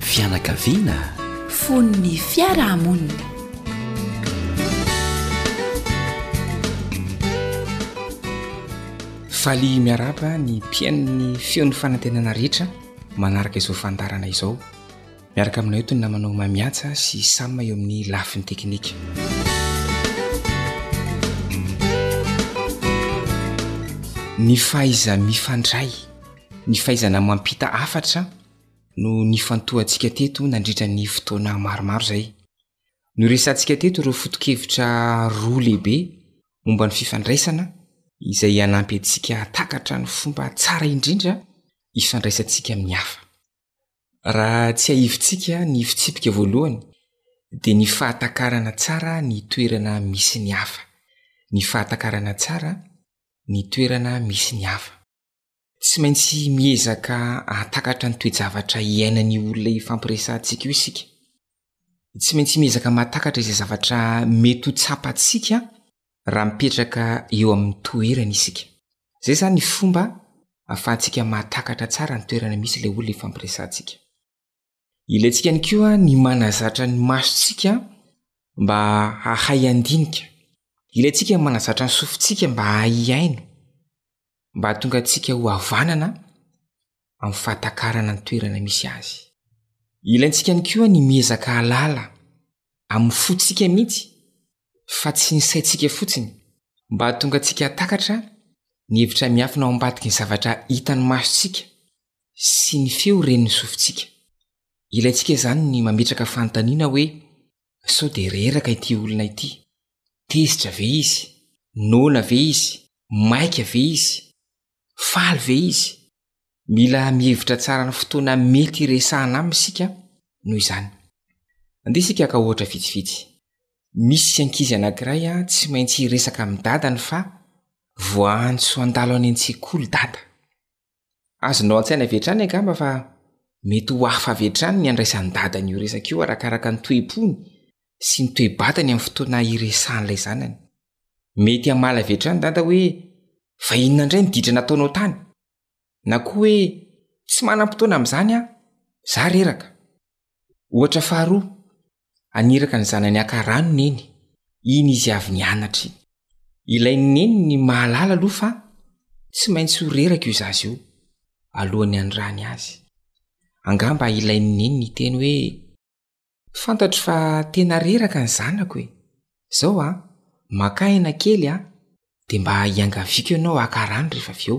Fianakaviana fon'ny fiarahamonina. Faly miarahaba ny mpihaino ny feon'ny fanantenana rehetra manaraka izao fandaharana izao. Miaraka aminao eto ny namanao Mamiatsa sy Sam eo amin'ny lafiny teknika. Ny fahaiza mifandray, ny fahaizana mampita hafatra no nifantohantsika teto nandritra ny fotoana maromaro izay. Noresahantsika teto ireo fotokevitra roa lehibe momba ny fifandraisana izay hanampy antsika hatakatra ny fomba tsara indrindra ifandraisantsika amin'ny hafa. Raha tsiahivintsika ny fitsipika voalohany, dia ny fahatakarana tsara ny toerana misy ny hafa. Ny fahatakarana tsara ny toerana misy ny hafa. Tsy maintsy miezaka hahatakatra ny toe-javatra iainan'io olona ifampiresahantsika io isika. tsy maintsy miezaka mahatakatra izay zavatra mety ho tsapantsika raha mipetraka eo amin'ny toerany isika. Izay izany ny fomba ahafahantsika mahatakatra tsara ny toerana misy ilay olona ifampiresahantsika. Ilaintsika ihany koa ny manazatra ny masontsika mba hahay handinika. Ilaintsika ny manazatra ny sofintsika mba hahay hihaino. mba hahatonga antsika ho havanana amin'ny fahatakarana ny toerana misy azy. Ilaintsika ihany koa ny miezaka hahalala amin'ny fontsika mihitsy fa tsy ny saintsika fotsiny mba hahatonga antsika hahatakatra ny hevitra miafina ao ambadiky ny zavatra hitan'ny masontsika sy ny feo ren'ny sofintsika. Ilaintsika izany ny mametraka fanontaniana hoe Sao dia reraka ity olona ity? Tezitra ve izy? Noana ve izy? Maika ve izy? Faly ve izy? Mila mihevitra tsara ny fotoana mety hiresahana aminy isika noho izany. Andeha isika haka ohatra vitsivitsy. Misy ankizy anankiray tsy maintsy hiresaka amin'ny dadany fa voaantso handalo any an-tsekoly dada. Azonao an-tsaina avy hatrany angamba fa mety ho hafa avy hatrany ny andraisan'i dada an'io resaka io arakaraka ny toe-pony sy ny toe-batany amin'ny fotoana iresahan'ilay zanany. Mety hamaly avy hatrany dada hoe fa inona indray ny ditra nataonao tany? Na koa hoe tsy manam-potoana amin'izany aho, izaho reraka. Ohatra faharoa, Haniraka ny zanany haka rano neny. Iny izy avy nianatra iny. Ilain'ny neniny mahalala aloha fa tsy maintsy ho reraka io zaza io alohan'ny hanirahany azy. Angamba ilain'ny neniny hiteny hoe, Fantatro fa tena reraka ny zanako e! Izao an, maka aina kely an, dia mba iangaviako ianao haka rano rehefa avy eo.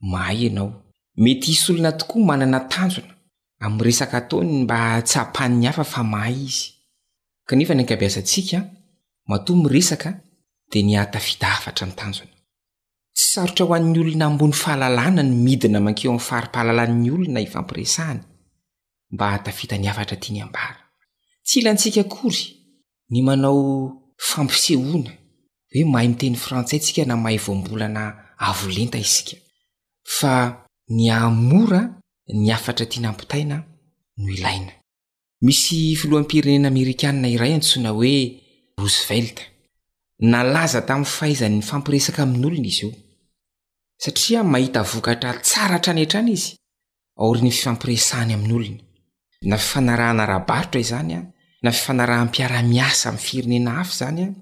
mahay ianao. Mety hisy olona tokoa manana tanjona amin'ny resaka ataony mba hahatsapan'ny hafa fa mahay izy. Kanefa ny ankabiazantsika, matoa miresaka dia ny hahatafita hafatra ny tanjona. Tsy sarotra ho an'ny olona ambony fahalalana ny midina mankeo amin'ny fari-pahalalan'ny olona ifampiresahany mba hahatafita ny hafatra tiany hambara. Tsy ilantsika akory ny manao fampisehoana hoe mahay miteny frantsay tsika na mahay voambolana avo lenta isika fa ny ahamora ny hafatra tiana ampitaina no ilaina. Misy filoham-pirenena amerikana iray antsoina hoe Roosevelt nalaza tamin'ny fahaizany nifampiresaka amin'olona izy io satria mahita vokatra tsara hatrany hatrany izy aorian'ny fifampiresahany amin'olona. Na fifanarahana ara-barotra izany, na fifanaraham-piaraha-miasa amin'ny firenena hafa izany,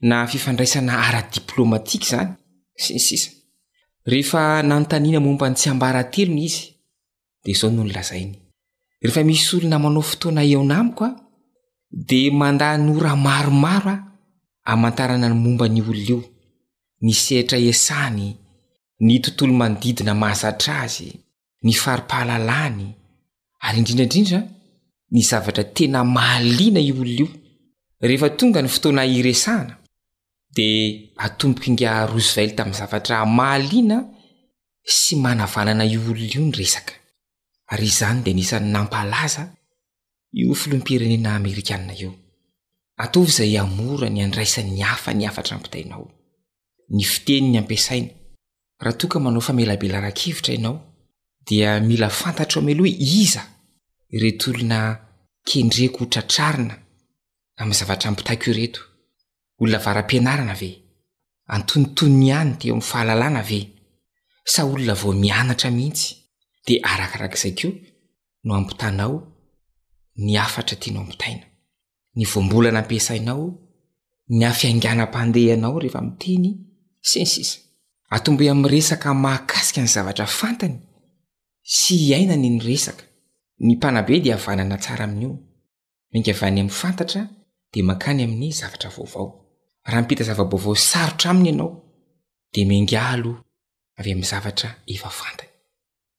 na fifandraisana ara-diplaomatika izany, sy ny sisa Rehefa nanontaniana momba ny tsiambaratelony izy, dia izao no nolazainy, Rehefa misy olona manao fotoana eona amiko, dia mandany ora maromaro aho hamantarana ny momba an'io olona io, ny sehatra iasany, ny tontolo manodidina mahazatra azy, ny fari-pahalalany, ary indrindra indrindra ny zavatra tena mahaliana io olona io. Rehefa tonga ny fotoana hiresahana, dia atomboka ingahy Roosevelt amin'ny zavatra mahaliana sy manavanana io olona io ny resaka, ary izany dia anisan'ny nampalaza io filoham-pirenena amerikana io. Ataovy izay hamora ny handraisan'ny hafa ny hafatra ampitainao. ny fiteniny ampiasaina. Raha toa ka manao famelabelaran-kevitra ianao dia mila fantatrao mialoha hoe iza ireto olona kendreko ho tratrarina amin'ny zavatra ampitaiko ireto. Olona avara-pianarana ve? Antonontonony ihany dia eo amin'ny fahalalana ve? Sa olona vao mianatra mihitsy? Dia arakarak'izay koa no ampitanao ny hafatra tianao ampitaina. ny voambolana ampiasainao, ny hafiainganam-pandehanao rehefa miteny sy ny sisa. Atomboy amin'ny resaka mahakasika ny zavatra fantany sy iainany ny resaka. Ny mpanabe dia havanana tsara amin'io. Mainka avy any amin'ny fantatra dia mankany amin'ny zavatra vaovao. Raha hampita zava-baovao sarotra aminy ianao dia miangavy aloha avy amin'ny zavatra efa fantany.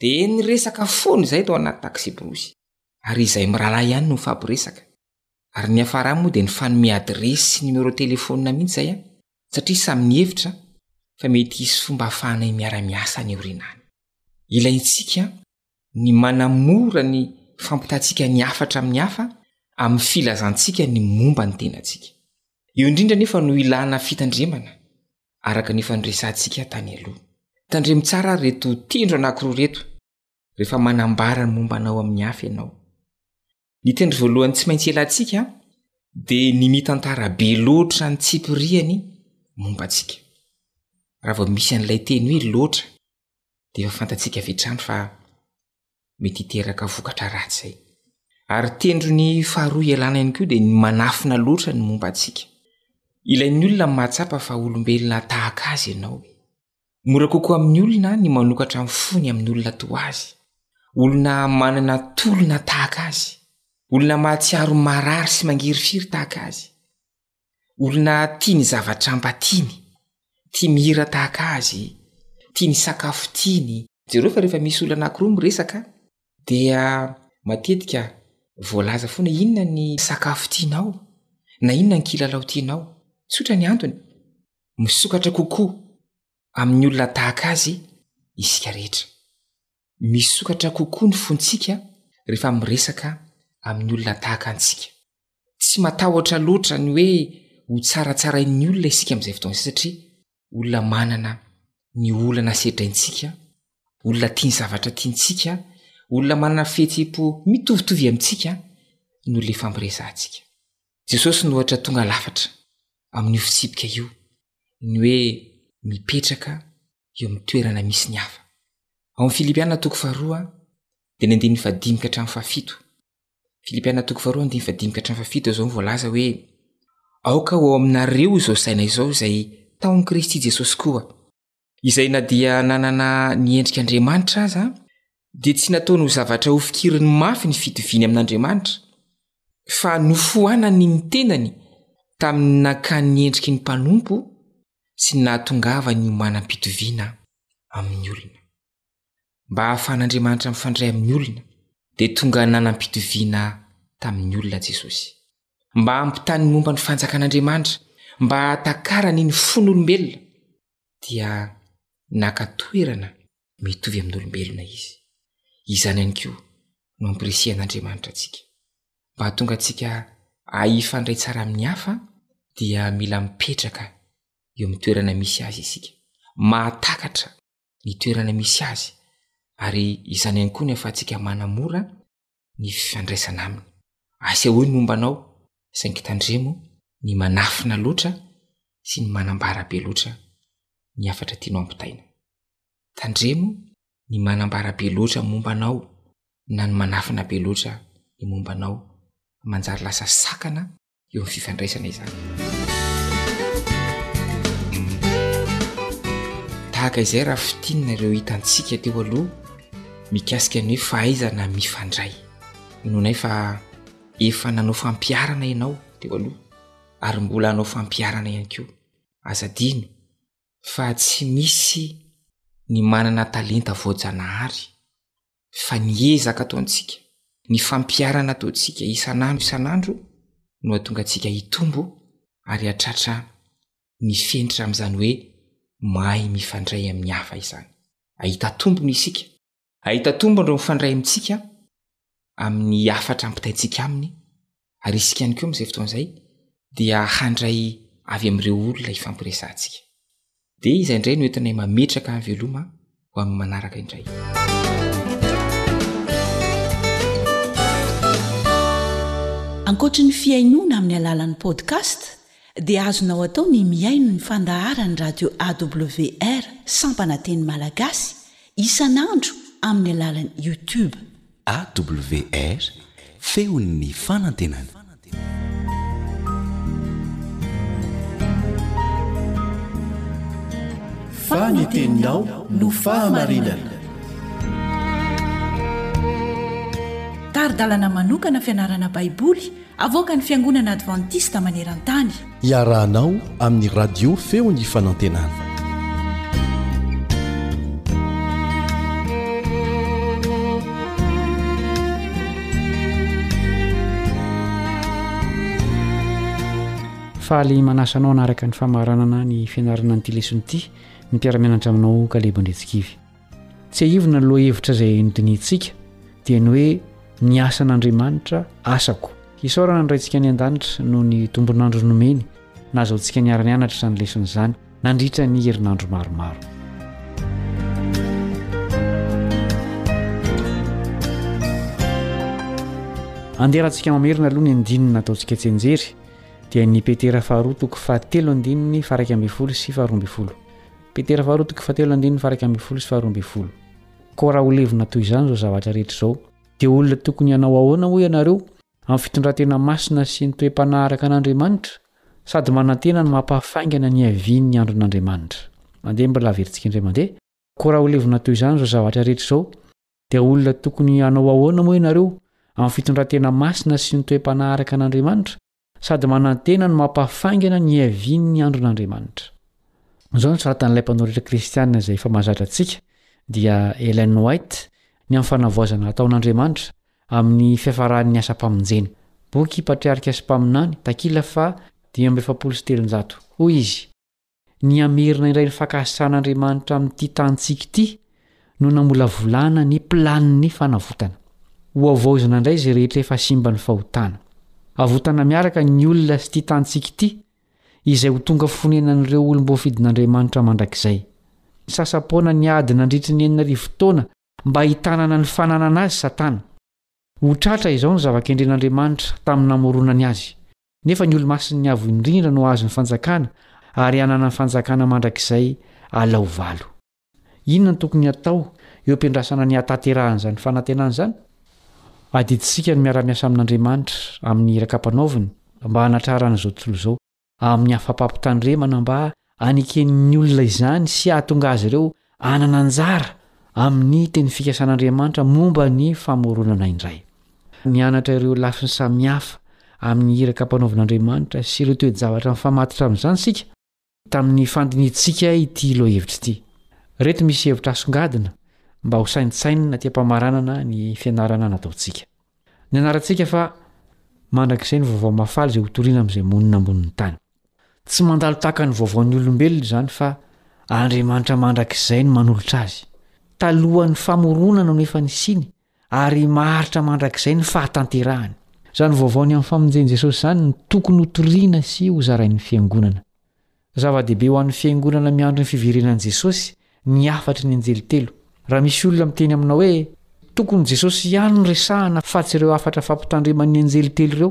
dia niresaka foana izahay tao anaty taksiborosy, ary izahay mirahalahy ihany no nifabo resaka. Ary niafarany moa dia nifanome adiresy sy nimerô telefaonina mihitsy izahay an, satria samy nihevitra fa mety hisy fomba ahafahanay miara-miasa any aoriana any. Ilaintsika ny manamora ny fampitantsika ny hafatra amin'ny hafa amin'ny filazantsika ny momba ny tenantsika. Eo indrindra anefa no ilana fitandremana araka ny efa niresahantsika tany aloha. Tandremo tsara ary ireto tendro anankiroa ireto rehefa manambara ny momba anao amin'ny hafa ianao. Ny tendro voalohany tsy maintsy ialatsika dia ny mitantara be loatra ny tsipiriany momba antsika. Raha vao misy an'ilay teny hoe loatra dia efa fantatsika avy hatrany fa mety hiteraka vokatra ratsy zay. Ary tendrony faharoa ialana ihany koa dia ny manafina loatra ny momba antsika. Ilain'ny olona ny mahatsapa fa olombelona tahaka azy ianao. Mora kokoa amin'ny olona ny manokatra ny fony amin'ny olona toa azy. Olona manana tolona tahaka azy. Olona mahatsiaro marary sy mangirifiry tahaka azy. Olona tia ny zavatra mba tiany, tia mihira tahaka azy, tia ny sakafo tiany. Jereo fa rehefa misy olona anankiroa miresaka dia matetika voalaza foana inona ny sakafo tianao na inona ny kilalao tianao. Tsotra ny antony, misokatra kokoa amin'ny olona tahaka azy isika rehetra. Misokatra kokoa ny fontsika rehefa miresaka amin'ny olona tahaka antsika. Tsy matahotra loatra ny hoe ho tsaratsarain'ny olona isika amin'izay fotoana izay satria olona manana ny olana sedraintsika, olona tia ny zavatra tiantsika, olona manana fihetseham-po mitovitovy amintsika no lefa miresahantsika. Jesosy no ohatra tonga lafatra amin'io fitsipika io, ny hoe mipetraka eo amin'ny toerana misy ny hafa. Ao amin'ny Filipiana toko faharoa dia ny andininy fahadimy ka hatramin'ny fahafito. Filipiana toko faharoa andininy fahadimy ka hatramin'ny fahafito izao no voalaza hoe aoka ho ao aminareo izao saina izao izay tao amin'i Kristy Jesosy koa. Izay na dia nanana ny endrik' Andriamanitra aza dia tsy nataony ho zavatra hofikiriny mafy ny fitoviany amin'Andriamanitra fa nofoanany ny tenany tamin'ny nankany ny endriky ny mpanompo sy ny nahatongavany hiomanam-pitoviana amin'ny olona. Mba hahafahan'Andriamanitra mifandray amin'ny olona, dia tonga nanam-pitoviana tamin'ny olona Jesosy. Mba hampitany ny momba ny Fanjakan'Andriamanitra, mba hahatakarany ny fon'olombelona, dia naka toerana mitovy amin'olombelona izy. Izany ihany koa no ampirisihan'Andriamanitra antsika. Mba hahatonga antsika hifandray tsara amin'ny hafa dia mila mipetraka eo amin'ny toerana misy azy isika, mahatakatra ny toerana misy azy ary izany ihany koa no ahafahantsika manamora ny fifandraisana aminy. Asehoy ny momba anao, saingy tandremo ny manafina loatra sy ny manambara be loatra ny hafatra tianao ampitaina. Tandremo ny manambara be loatra momba anao na ny manafina be loatra ny momba anao, manjary lasa sakana. eo amin'ny fifandraisana izany. Tahaka izay raha fitinina ireo hitantsika teo aloha mikasika ny hoe fahaizana mifandray. Inoanay fa efa nanao fampiharana ianao teo aloha ary mbola hanao fampiharana ihany koa. Aza adino fa tsy misy ny manana talenta voajanahary. fa ny ezaka ataontsika, ny fampiharana ataontsika isan'andro isan'andro no hahatonga antsika hitombo ary hahatratra ny fenitra amin'izany hoe mahay mifandray amin'ny hafa izany. Hahita tombony isika. Hahita tombony ireo mifandray amintsika amin'ny hafatra ampitaintsika aminy ary isika ihany koa amin'izay fotoana izay dia handray avy amin'ireo olona hifampiresahantsika. Dia izay indray no entinay mametraka ny veloma ho amin'ny manaraka indray. Ankoatry ny fihainoana amin'ny alalan'ny podcast dia azonao atao ny mihaino ny fandaharan'ny radio AWR sampana teny malagasy isan'andro amin'ny alalan'ny YouTube. AWR, Feon'ny fanantenana. Fa ny teninao no fahamarinana. Tari-dalana manokana fianarana Baiboly Avoakan'ny Fiangonana Advantista maneran-tany. Iarahanao amin'ny Radio Feon'ny Fanantenana. Faly manasa anao hanaraka ny famaranana ny fianarana an'ity lesona ity ny mpiara-mianatra aminao Kalebo Andriantsikivy. Tsiahivina ny lohahevitra izay nodinihintsika, dia ny hoe ny asan'Andriamanitra, asako. Hisaorana ny Raintsika any An-danitra noho ny tombon'andro nomeny nahazoantsika niara-nianatra izany lesona izany nandritra ny herinandro maromaro. Andeharantsika mamerina aloha ny andininy nataontsika tsianjery, dia ny Petera faharoa toko fahatelo andininy faha iraika ambin'ny folo sy faharoa ambin'ny folo. Petera faharoa toko fahatelo andininy faha iraika ambin'ny folo sy faharoa ambin'ny folo. Koa raha holevina toy izany izao zavatra rehetra izao, dia olona tokony hanao ahoana moa ianareo, amin'ny fitondran-tena masina sy ny toe-panahy araka an'Andriamanitra, sady manantena ny mampahafaingana ny hiavian'ny andron'Andriamanitra? Mandeha mbola averintsika indray mandeha. Koa raha holevina toy izany izao zavatra rehetra izao, dia olona tokony hanao ahoana moa ianareo, amin'ny fitondran-tena masina sy ny toe-panahy araka an'Andriamanitra, sady manantena ny mampahafaingana ny hiavian'ny andron'Andriamanitra. Izao no soratan'ilay mpanoratra kristiana izay efa mahazatra antsika, dia Ellen White, ny amin'ny fanavaozana ataon'Andriamanitra amin'ny fiafaran'ny asam-pamonjena. Boky Patriarika sy Mpaminany, takila faha dimy amby efapolo sy telonjato. Hoy izy, Ny hamerina indray ny fankasitrahan'Andriamanitra amin'ity tanintsika ity no namolavolana ny planin'ny fanavotana. Hohavaozina indray izay rehetra efa simban'ny fahotana. Avotana miaraka ny olona sy ity tanintsika ity izay ho tonga fonenan'ireo olom-boafidin'Andriamanitra mandrakizay. Sasa-poana ny ady nandritry ny enina arivo taona mba hitanana ny fananana azy Satana. Ho tratra izao ny zava-kendren'Andriamanitra tamin'ny namoronany azy. Nefa ny Olomasin'ny Avo Indrindra no hahazo ny fanjakana ary hananany fanjakana mandrakizay alao valo. Inona no tokony hatao eo am-piandrasana ny hahatanterahana izany fanantenana izany? Adidintsika ny miara-miasa amin'Andriamanitra amin'ny iraka ampanaoviny mba hanatrarana izao tontolo izao amin'ny hafam-pampitandremana mba Aneken'ny olona izany sy hahatonga azy ireo hanana anjara amin'ny teny fikasan'Andriamanitra momba ny famoronana indray. Nianatra ireo lafiny samihafa amin'ny iraka ampanaovin'Andriamanitra sy ireo toe-javatra mifamatotra amin'izany isika tamin'ny fandinihintsika ity lohahevitra ity. Ireto misy hevitra asongadina mba hosaintsainina aty am-pamaranana ny fianarana nataontsika. Nianarantsika fa mandrakizay ny vaovao mahafaly izay hotorina amin'izay monina ambonin'ny tany. Tsy mandalo tahaka ny vaovaon'ny olombelona izany fa Andriamanitra mandrakizay no manolotra azy. Talohan'ny famoronana no efa nisiany ary maharitra mandrakizay ny fahatanterahany. Izany vaovaony amin'ny famonjen'i Jesosy izany no tokony hotoriana sy hozarain'ny fiangonana. Zava-dehibe ho an'ny fiangonana miandry ny fiverenan'i Jesosy ny hafatry ny anjely telo. Raha misy olona miteny aminao hoe tokony Jesosy ihany no resahana fa tsy ireo hafatra fampitandreman'ny anjely telo ireo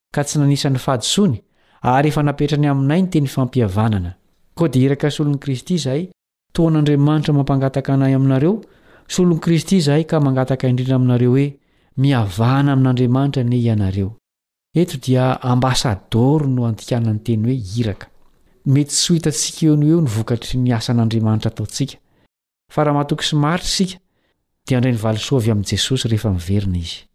ka tsy nanisa ny fahadisoany, ary efa napetrany aminay ny teny fampihavanana. Koa dia iraka solon'i Kristy izahay, toa an'Andriamanitra mampangataka anay aminareo, solon'i Kristy izahay ka mangataka indrindra aminareo hoe, mihavana amin'Andriamanitra anie hianareo. Eto dia ambasadaoro no andikanan'ny teny hoe iraka. Mety tsy ho hitantsika eo no eo ny vokatry ny asan'Andriamanitra ataontsika. Fa raha matoky sy maharitra isika, dia handray ny valisoa avy amin'i Jesosy rehefa miverina izy.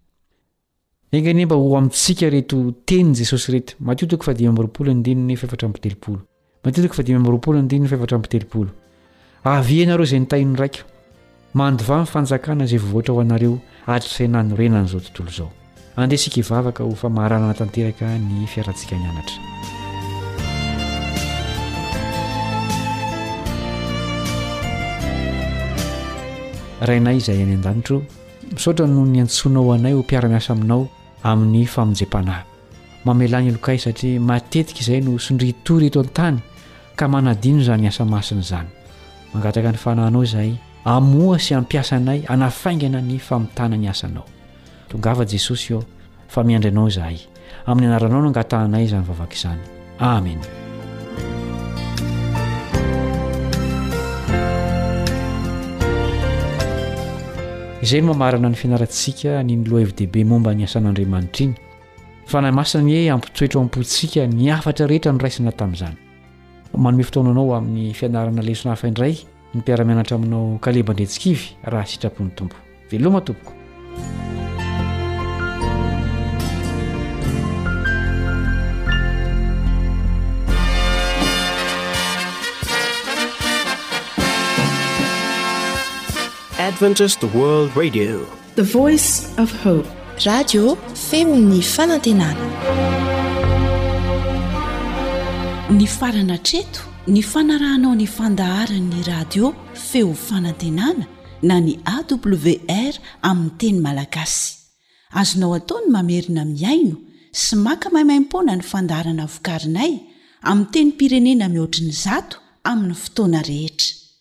Enga anie mba ho amintsika ireto tenin'i Jesosy ireto. Matio toko fahadimy amby roapolo andininy fahefatra amby telopolo. Matio toko fahadimy amby roapolo andininy fahefatra amby telopolo. Avia ianareo izay nitahin'ny raiko. Mandova ny fanjakana izay voavoatra ho anareo hatrizay nanorenana izao tontolo izao. Andeha isika hivavaka ho famaranana tanteraka ny fiarantsika nianatra. Rainay izay any an-danitro, misaotra noho ny antsoinao anay ho mpiara-miasa aminao amin'ny famonjem-panahy. Mamelà ny lokay satria matetika izay no sondrin-tory eto an-tany ka manadino izany asa masina izany. Mangataka ny fanahinao izahay, amoha sy ampiasa anay hanafaingana ny famitana ny asanao. Tongava Jesosy ô, fa miandry Anao izahay. Amin'ny anaranao no angatahanay izany vavaka izany. Amena. Izay no mamarana ny fianarantsika ny ny lohaevi-dehibe momba ny asan'Andriamanitra iny. Fanahy masina anie hampitoetra ao am-pontsika ny hafatra rehetra noraisina tamin'izany. Manome fotoana anao amin'ny fianarana lesona hafa indray. Ny mpiara-mianatra aminao Kaleb Andriantsikivy raha sitrapon'ny Tompo. Veloma tompoko. Adventist World Radio The voice of hope. Radio feo ny fanantenana. Nifarana hatreto ny fanarahanao ny fandaharan'ny radio feo fanantenana na ny AWR amin'ny teny malagasy. Azonao atao ny mamerina mihaino sy maka maimaimpoana ny fandaharana vokarinay amin'ny tenim-pirenena mihoatry ny zato amin'ny fotoana rehetra.